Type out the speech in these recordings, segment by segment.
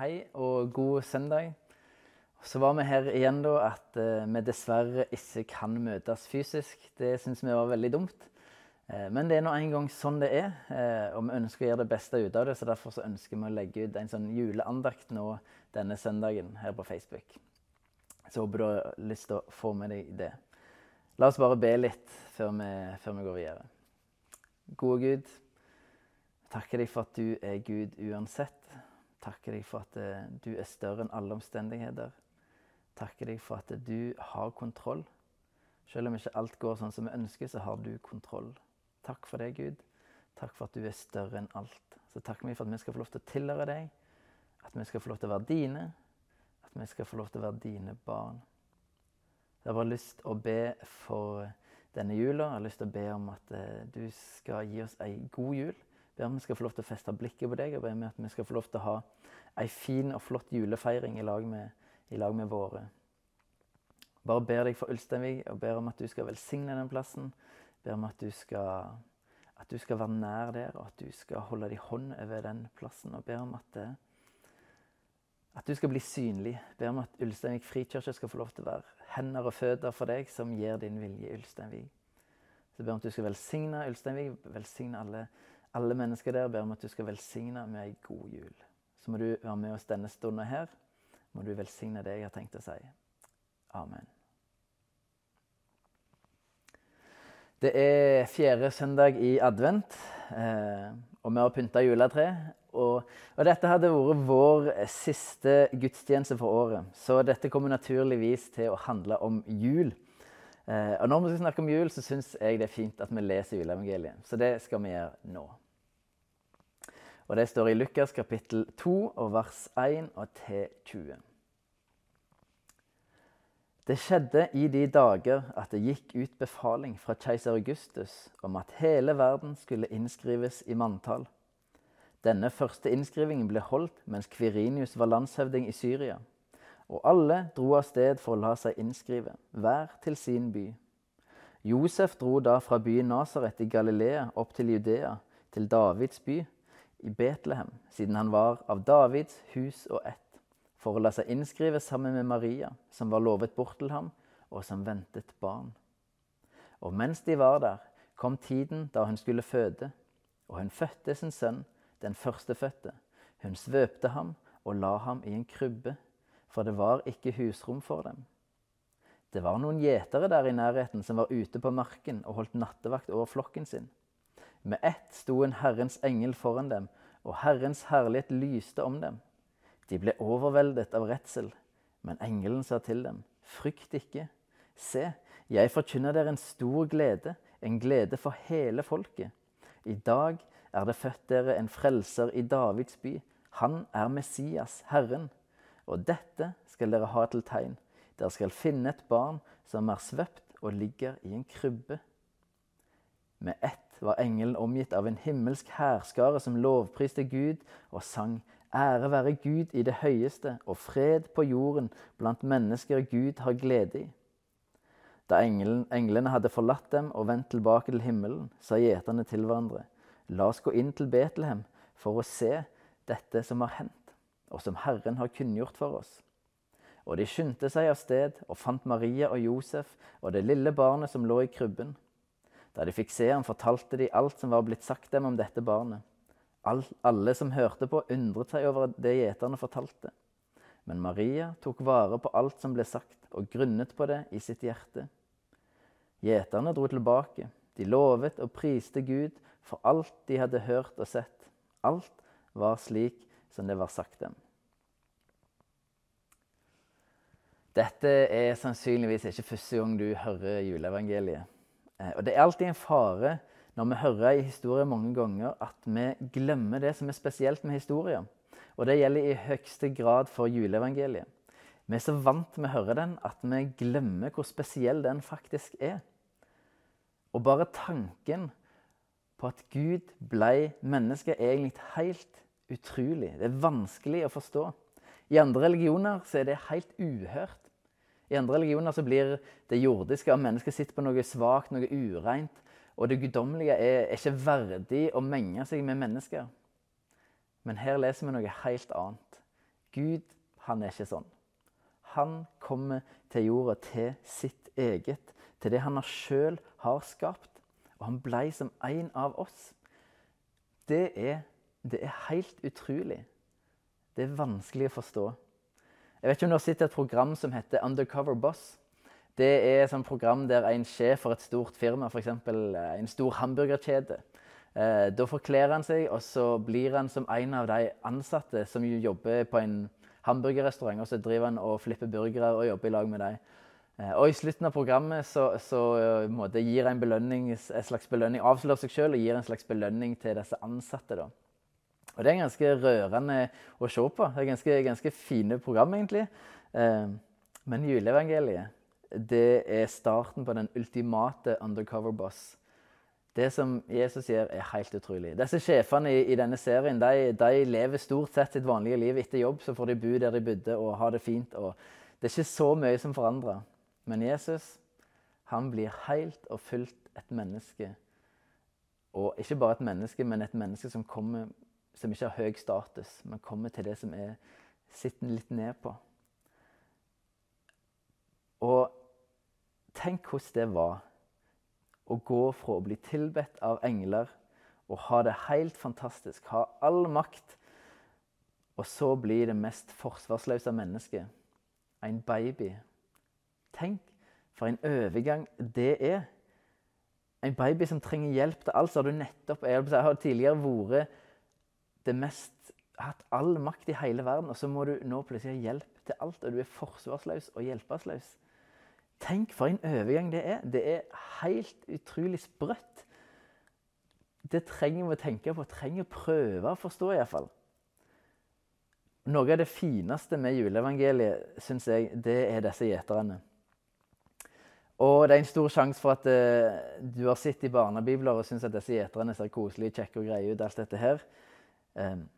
Hei og god søndag. Så var vi her igjen da at eh, vi dessverre ikke kan møtes fysisk. Det syns vi var veldig dumt. Eh, men det er nå en gang sånn det er, eh, og vi ønsker å gjøre det beste ut av det. Så derfor så ønsker vi å legge ut en sånn juleandakt nå denne søndagen her på Facebook. Så håper du har lyst til å få med deg det. La oss bare be litt før vi, før vi går videre. Gode Gud, jeg takker deg for at du er Gud uansett. Takker deg for at eh, du er større enn alle omstendigheter. Takker deg for at du har kontroll. Selv om ikke alt går sånn som vi ønsker, så har du kontroll. Takk for det, Gud. Takk for at du er større enn alt. Så takker vi for at vi skal få lov til å tilhøre deg, at vi skal få lov til å være dine, at vi skal få lov til å være dine barn. Jeg har bare lyst til å be for denne jula. Jeg har lyst til å be om at eh, du skal gi oss ei god jul. Ber vi skal få lov til å feste blikket på deg, og ber om at vi skal få lov til å ha ei fin og flott julefeiring i lag med, i lag med våre. Bare ber deg for Ulsteinvik og ber om at du skal velsigne den plassen. Ber om at du skal, at du skal være nær der, og at du skal holde din hånd over den plassen. Og ber om at, at du skal bli synlig. Ber om at Ulsteinvik frikirke skal få lov til å være hender og føtter for deg som gir din vilje Ulsteinvik. Så ber om at du skal velsigne Ulsteinvik, velsigne alle alle mennesker der ber om at du skal velsigne med ei god jul. Så må du være med oss denne stunden her. Må du velsigne det jeg har tenkt å si. Amen. Det er fjerde søndag i advent, eh, og vi har pynta juletre. Og, og, dette hadde vært vår siste gudstjeneste for året, så dette kommer naturligvis til å handle om jul. Eh, og når vi skal snakke om jul, så syns jeg det er fint at vi leser juleevangeliet. Så det skal vi gjøre nå. Og Det står i Lukas kapittel 2 og vers 1 og til 20. Det skjedde i de dager at det gikk ut befaling fra keiser Augustus om at hele verden skulle innskrives i manntall. Denne første innskrivingen ble holdt mens Kvirinius var landshøvding i Syria. Og alle dro av sted for å la seg innskrive, hver til sin by. Josef dro da fra byen Nasaret i Galilea opp til Judea, til Davids by i Betlehem, siden han var av Davids hus og ett, for å la seg innskrive sammen med Maria, som var lovet bort til ham, og som ventet barn. Og mens de var der, kom tiden da hun skulle føde, og hun fødte sin sønn, den førstefødte. Hun svøpte ham og la ham i en krybbe, for det var ikke husrom for dem. Det var noen gjetere der i nærheten som var ute på marken og holdt nattevakt over flokken sin. Med ett sto en Herrens engel foran dem, og Herrens herlighet lyste om dem. De ble overveldet av redsel, men engelen sa til dem, frykt ikke. Se, jeg forkynner dere en stor glede, en glede for hele folket. I dag er det født dere en frelser i Davids by. Han er Messias, Herren. Og dette skal dere ha til tegn. Dere skal finne et barn som er svøpt og ligger i en krybbe. Med ett var engelen omgitt av en himmelsk hærskare som lovpriste Gud og sang Ære være Gud i det høyeste og fred på jorden blant mennesker Gud har glede i. Da engelen, englene hadde forlatt dem og vendt tilbake til himmelen, sa gjeterne til hverandre, La oss gå inn til Betlehem for å se dette som har hendt, og som Herren har kunngjort for oss. Og de skyndte seg av sted og fant Maria og Josef og det lille barnet som lå i krybben. Da de fikk se ham, fortalte de alt som var blitt sagt dem om dette barnet. All, alle som hørte på, undret seg over det gjeterne fortalte. Men Maria tok vare på alt som ble sagt, og grunnet på det i sitt hjerte. Gjeterne dro tilbake. De lovet og priste Gud for alt de hadde hørt og sett. Alt var slik som det var sagt dem. Dette er sannsynligvis ikke første gang du hører juleevangeliet. Eh, og Det er alltid en fare når vi hører i historie mange ganger, at vi glemmer det som er spesielt med historien. Og det gjelder i høyeste grad for juleevangeliet. Vi er så vant med å høre den at vi glemmer hvor spesiell den faktisk er. Og bare tanken på at Gud ble menneske, er egentlig helt utrolig. Det er vanskelig å forstå. I andre religioner er det helt uhørt. I andre religioner så blir det jordiske av mennesket sitt på noe svakt, noe ureint. Og det guddommelige er, ikke verdig å menge seg med mennesker. Men her leser vi noe helt annet. Gud, han er ikke sånn. Han kommer til jorda, til sitt eget, til det han sjøl har skapt. Og han blei som en av oss. Det er, det er helt utrolig. Det er vanskelig å forstå. Jeg vet ikke om du har sett et program som heter Undercover Boss. Det er et program der en sjef for et stort firma, f.eks. Eh, en stor hamburgerkjede, eh, da forkler han seg, og så blir han som en av de ansatte som jobber på en hamburgerrestaurant. Og så driver han og flipper burgere og jobber i lag med dem. Eh, og i slutten av programmet så, så måte, gir en belønning, en slags belønning, avslører seg sjøl og gir en slags belønning til disse ansatte. da. Og Det er ganske rørende å se på. Det er ganske, ganske fine program, egentlig. Men juleevangeliet det er starten på den ultimate undercover boss. Det som Jesus gjør, er helt utrolig. Disse sjefene i, i denne serien de, de, lever stort sett sitt vanlige liv. Etter jobb så får de bo der de bodde og ha det fint. og Det er ikke så mye som forandrer. Men Jesus han blir helt og fullt et menneske. Og ikke bare et menneske, men et menneske som, kommer, som ikke har høy status, men kommer til det som er sitter litt ned på. Og Tenk hvordan det var å gå fra å bli tilbedt av engler og ha det helt fantastisk, ha all makt, og så bli det mest forsvarsløse mennesket. En baby. Tenk for en overgang det er. En baby som trenger hjelp til alt, så har du nettopp Jeg har tidligere vært det mest hatt all makt i hele verden, og så må du nå plutselig ha hjelp til alt, og du er forsvarsløs og hjelpeløs. Tenk for en overgang det er. Det er helt utrolig sprøtt. Det trenger vi å tenke på, trenger å prøve å forstå iallfall. Noe av det fineste med juleevangeliet, syns jeg, det er disse gjeterne. Og det er en stor sjanse for at uh, du har sett i barnebibler og syns at disse gjeterne ser koselige, kjekke og greie ut. alt dette her. Um,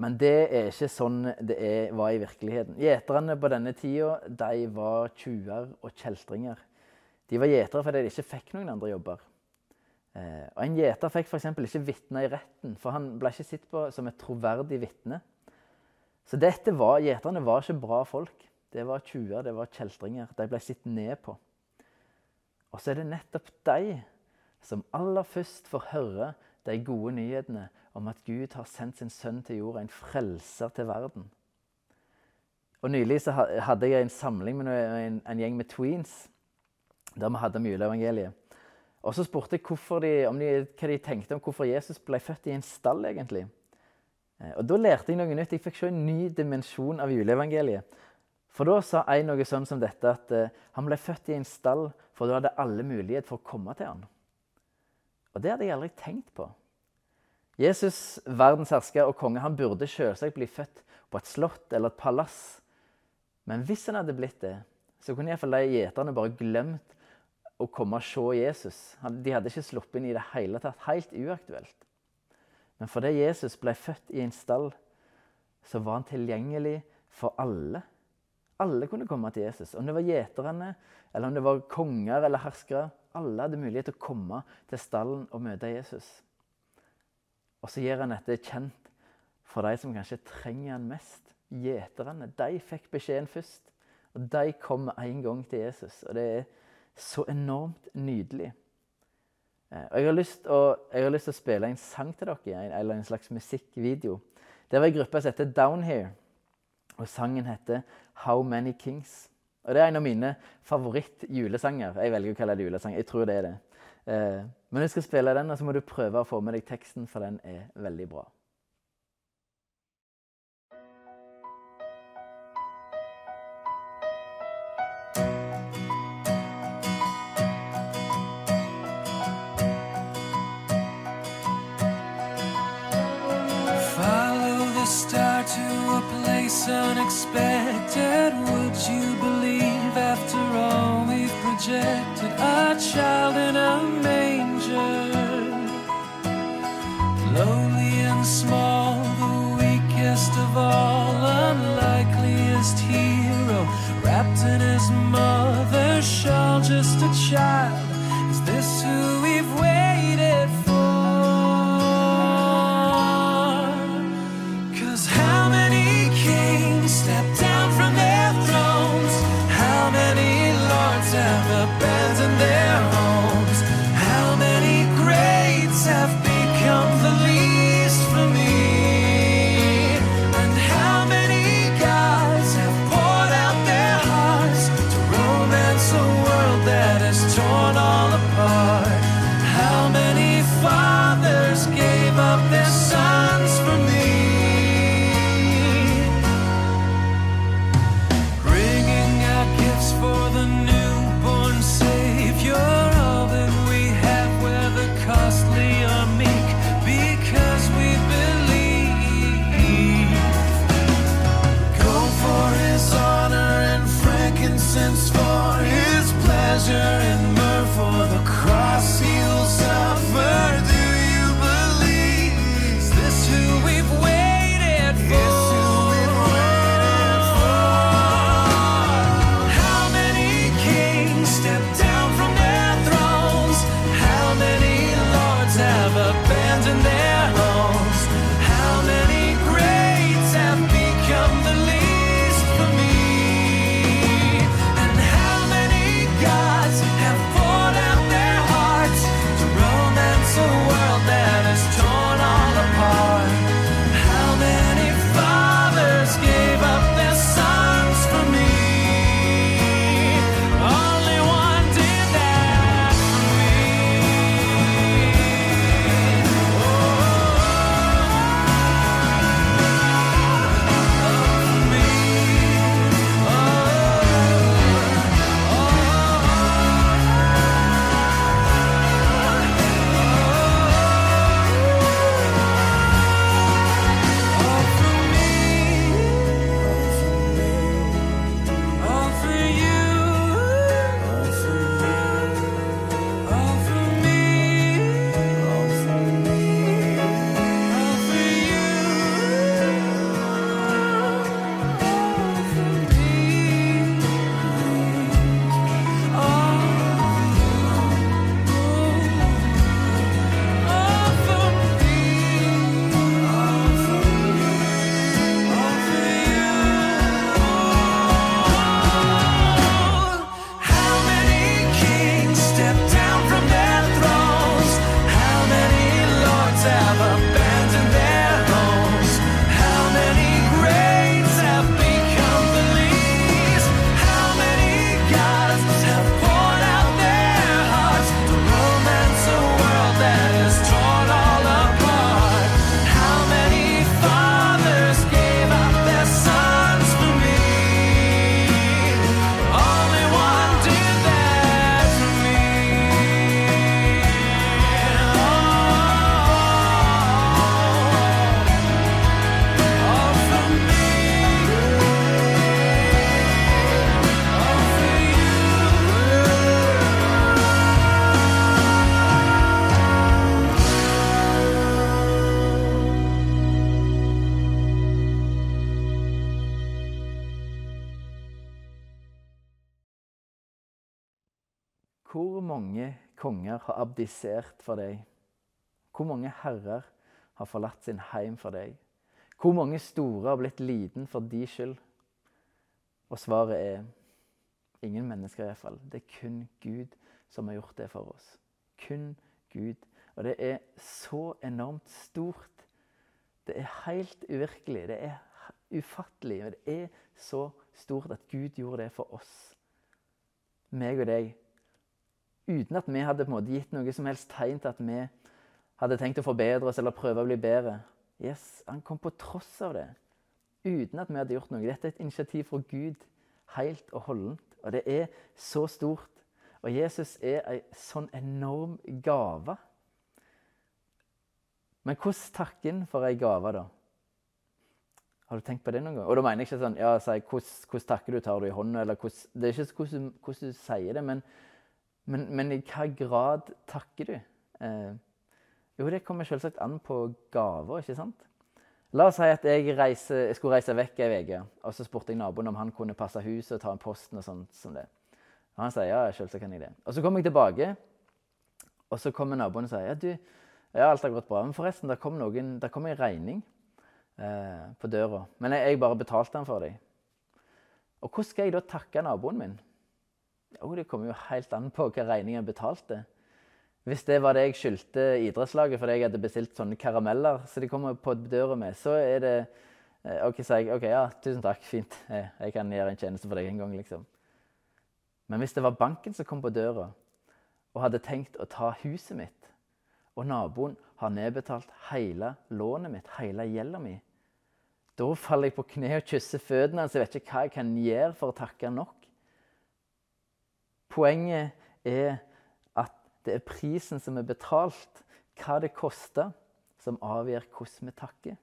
men det er ikke sånn det er, var i virkeligheten. Gjeterne på denne tida de var tjuver og kjeltringer. De var gjetere fordi de ikke fikk noen andre jobber. Eh, og En gjeter fikk f.eks. ikke vitne i retten, for han ble ikke sett på som et troverdig vitne. Så dette var, gjeterne var ikke bra folk. Det var tjuver, det var kjeltringer. De ble sett ned på. Og så er det nettopp de som aller først får høre de gode nyhetene om at Gud har sendt sin sønn til jorda, en frelser til verden. Og Nylig så hadde jeg en samling med en, en gjeng med tweens der vi hadde om juleevangeliet. Og Så spurte jeg de, om de, hva de tenkte om hvorfor Jesus ble født i en stall. egentlig. Eh, og Da lærte jeg noe nytt. Jeg fikk se en ny dimensjon av juleevangeliet. For Da sa en noe sånn som dette at uh, han ble født i en stall, for da hadde alle mulighet for å komme til han. Og Det hadde jeg aldri tenkt på. Jesus, verdens hersker og konge, han burde selvsagt bli født på et slott eller et palass. Men hvis han hadde blitt det, så kunne iallfall de gjeterne bare glemt å komme og se Jesus. De hadde ikke sluppet inn i det hele tatt. Helt uaktuelt. Men fordi Jesus ble født i en stall, så var han tilgjengelig for alle. Alle kunne komme til Jesus. Om det var gjeterne, eller om det var konger eller herskere. Alle hadde mulighet til å komme til stallen og møte Jesus. Og så gjør han dette kjent for de som kanskje trenger han mest. Gjeterne. De fikk beskjeden først. Og de kom med en gang til Jesus. Og det er så enormt nydelig. Eh, og jeg har lyst til å, spille en sang til dere, eller en slags musikkvideo. Det var en gruppe som heter Down Here. Og sangen heter How Many Kings. Og Det er en av mine favoritt-julesanger. Jeg velger å kalle det julesang. Jeg tror det er det. Men jeg skal spille den, og så må du prøve å få med deg teksten, for den er veldig bra. unexpected. Would you believe after all we've projected a child in a treasure mange konger har abdisert for deg? Hvor mange herrer har forlatt sin heim for deg? Hvor mange store har blitt liten for de skyld? Og svaret er ingen mennesker, iallfall. Det er kun Gud som har gjort det for oss. Kun Gud. Og det er så enormt stort. Det er helt uvirkelig. Det er ufattelig. Og det er så stort at Gud gjorde det for oss. Meg og deg. Uten at vi hadde på en måte gitt noe som helst tegn til at vi hadde tenkt å forbedre oss eller prøve å bli bedre. Yes, Han kom på tross av det. Uten at vi hadde gjort noe. Dette er et initiativ fra Gud helt og holdent. Og det er så stort. Og Jesus er en sånn enorm gave. Men hvordan takker han for ei gave, da? Har du tenkt på det noen gang? Og da mener jeg ikke sånn ja, si, hvordan, hvordan takker du? Tar du i hånda? eller hvordan, Det er ikke hvordan, hvordan du sier det, men, men, men, i hva grad takker du? Eh, jo, det kommer selvsagt an på gaver, ikke sant? La oss si at jeg, reise, jeg skulle reise vekk ei uke, og så spurte jeg naboen om han kunne passe huset og ta en posten og sånt som det. Og han sier ja, selvsagt kan jeg det. Og så kommer jeg tilbake, og så kommer naboen og sier ja, du, ja, alt har gått bra. Men forresten, der kom, noen, der kom en regning eh, på døra. Men jeg, jeg bare betalte den for dem. Og hvordan skal jeg da takke naboen min? Jo, Det kommer jo helt an på hva regningen betalte. Hvis det var det jeg skyldte idrettslaget fordi jeg hadde bestilt sånne karameller så de kommer på døra med, så er det eh, OK, sier jeg. OK, ja, tusen takk, fint. Jeg kan gjøre en tjeneste for deg en gang, liksom. Men hvis det var banken som kom på døra og hadde tenkt å ta huset mitt, og naboen har nedbetalt hele lånet mitt, hele gjelda mi, da faller jeg på kne og kysser føttene hans. Jeg vet ikke hva jeg kan gjøre for å takke nok. Poenget er at det er prisen som er betalt, hva det koster, som avgjør hvordan vi takker.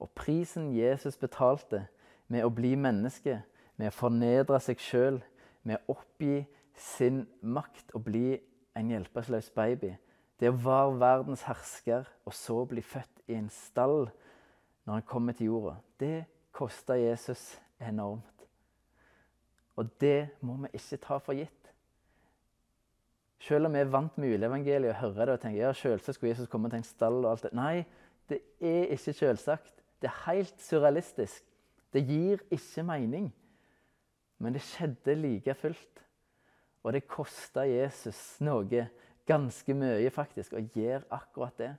Og prisen Jesus betalte med å bli menneske, med å fornedre seg sjøl, med å oppgi sin makt og bli en hjelpeløs baby, det å være verdens hersker og så bli født i en stall når han kommer til jorda, det kosta Jesus enormt. Og det må vi ikke ta for gitt. Selv om vi er vant med juleevangeliet og hører det og tenker ja, selvsagt skulle Jesus komme til en stall og alt det. Nei, det er ikke selvsagt. Det er helt surrealistisk. Det gir ikke mening. Men det skjedde like fullt. Og det kosta Jesus noe, ganske mye faktisk, å gjøre akkurat det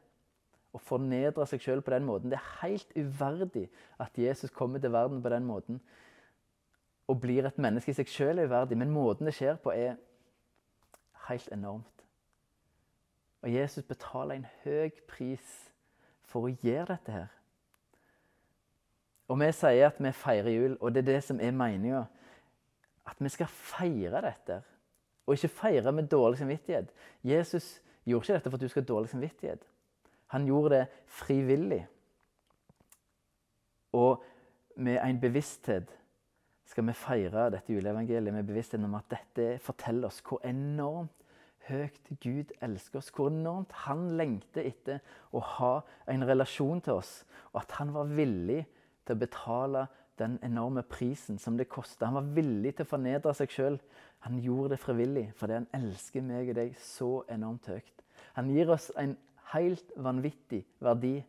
å fornedre seg sjøl på den måten. Det er helt uverdig at Jesus kommer til verden på den måten og blir et menneske i seg sjøl er uverdig, men måten det skjer på, er helt enormt. Og Jesus betaler en høy pris for å gjøre dette her. Og vi sier at vi feirer jul, og det er det som er meninga. At vi skal feire dette. Og ikke feire med dårlig samvittighet. Jesus gjorde ikke dette for at du skal ha dårlig samvittighet. Han gjorde det frivillig. Og med en bevissthet skal vi feire dette juleevangeliet med bevisstheten om at dette forteller oss hvor enormt høyt Gud elsker oss. Hvor enormt han lengter etter å ha en relasjon til oss. Og at han var villig til å betale den enorme prisen som det kosta. Han var villig til å fornedre seg sjøl. Han gjorde det frivillig fordi han elsker meg og deg så enormt høyt. Han gir oss en helt vanvittig verdi.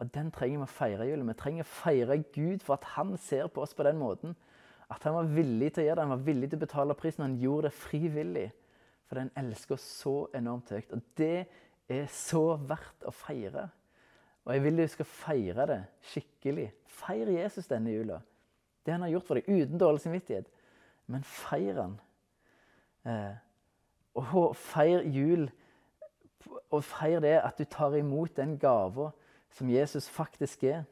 Og Den trenger vi å feire julen. Vi trenger å feire Gud for at han ser på oss på den måten. At han var villig til å gjøre det. Han var villig til å betale prisen. Han gjorde det frivillig. For den elsker oss så enormt høyt. Og det er så verdt å feire. Og jeg vil du skal feire det skikkelig. Feir Jesus denne jula. Det han har gjort for deg, uten dårlig samvittighet. Men feir han. Eh, og feir jul og feir det at du tar imot den gava som Jesus faktisk er,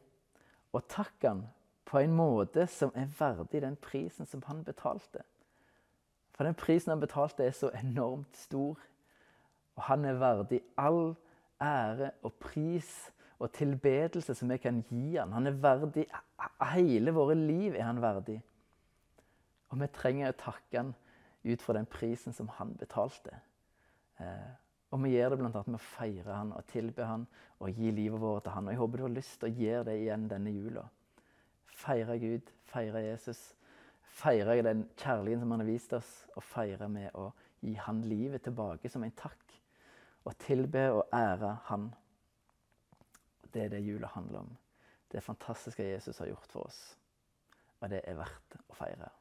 og takk han på en måte som er verdig den prisen som han betalte. For den prisen han betalte, er så enormt stor. Og han er verdig all ære og pris og tilbedelse som vi kan gi han. Han er verdig Hele våre liv er han verdig. Og vi trenger å takke han ut fra den prisen som han betalte. Og vi gjør det bl.a. med å feire han og tilbe han og gi livet vårt til han. Og jeg håper du har lyst til å gjøre det igjen denne jula. Feire Gud, feire Jesus. Feire den kjærligheten som han har vist oss, og feire med å gi han livet tilbake som en takk. Og tilbe og ære han. Det er det jula handler om. Det fantastiske Jesus har gjort for oss. Og det er verdt å feire.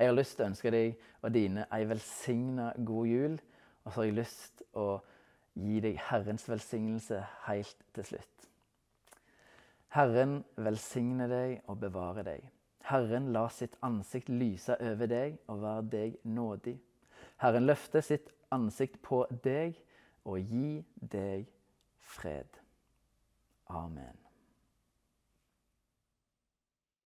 Jeg har lyst til å ønske deg og dine ei velsigna god jul. Og så har jeg lyst å gi deg Herrens velsignelse helt til slutt. Herren velsigne deg og bevare deg. Herren la sitt ansikt lyse over deg og være deg nådig. Herren løfte sitt ansikt på deg og gi deg fred. Amen.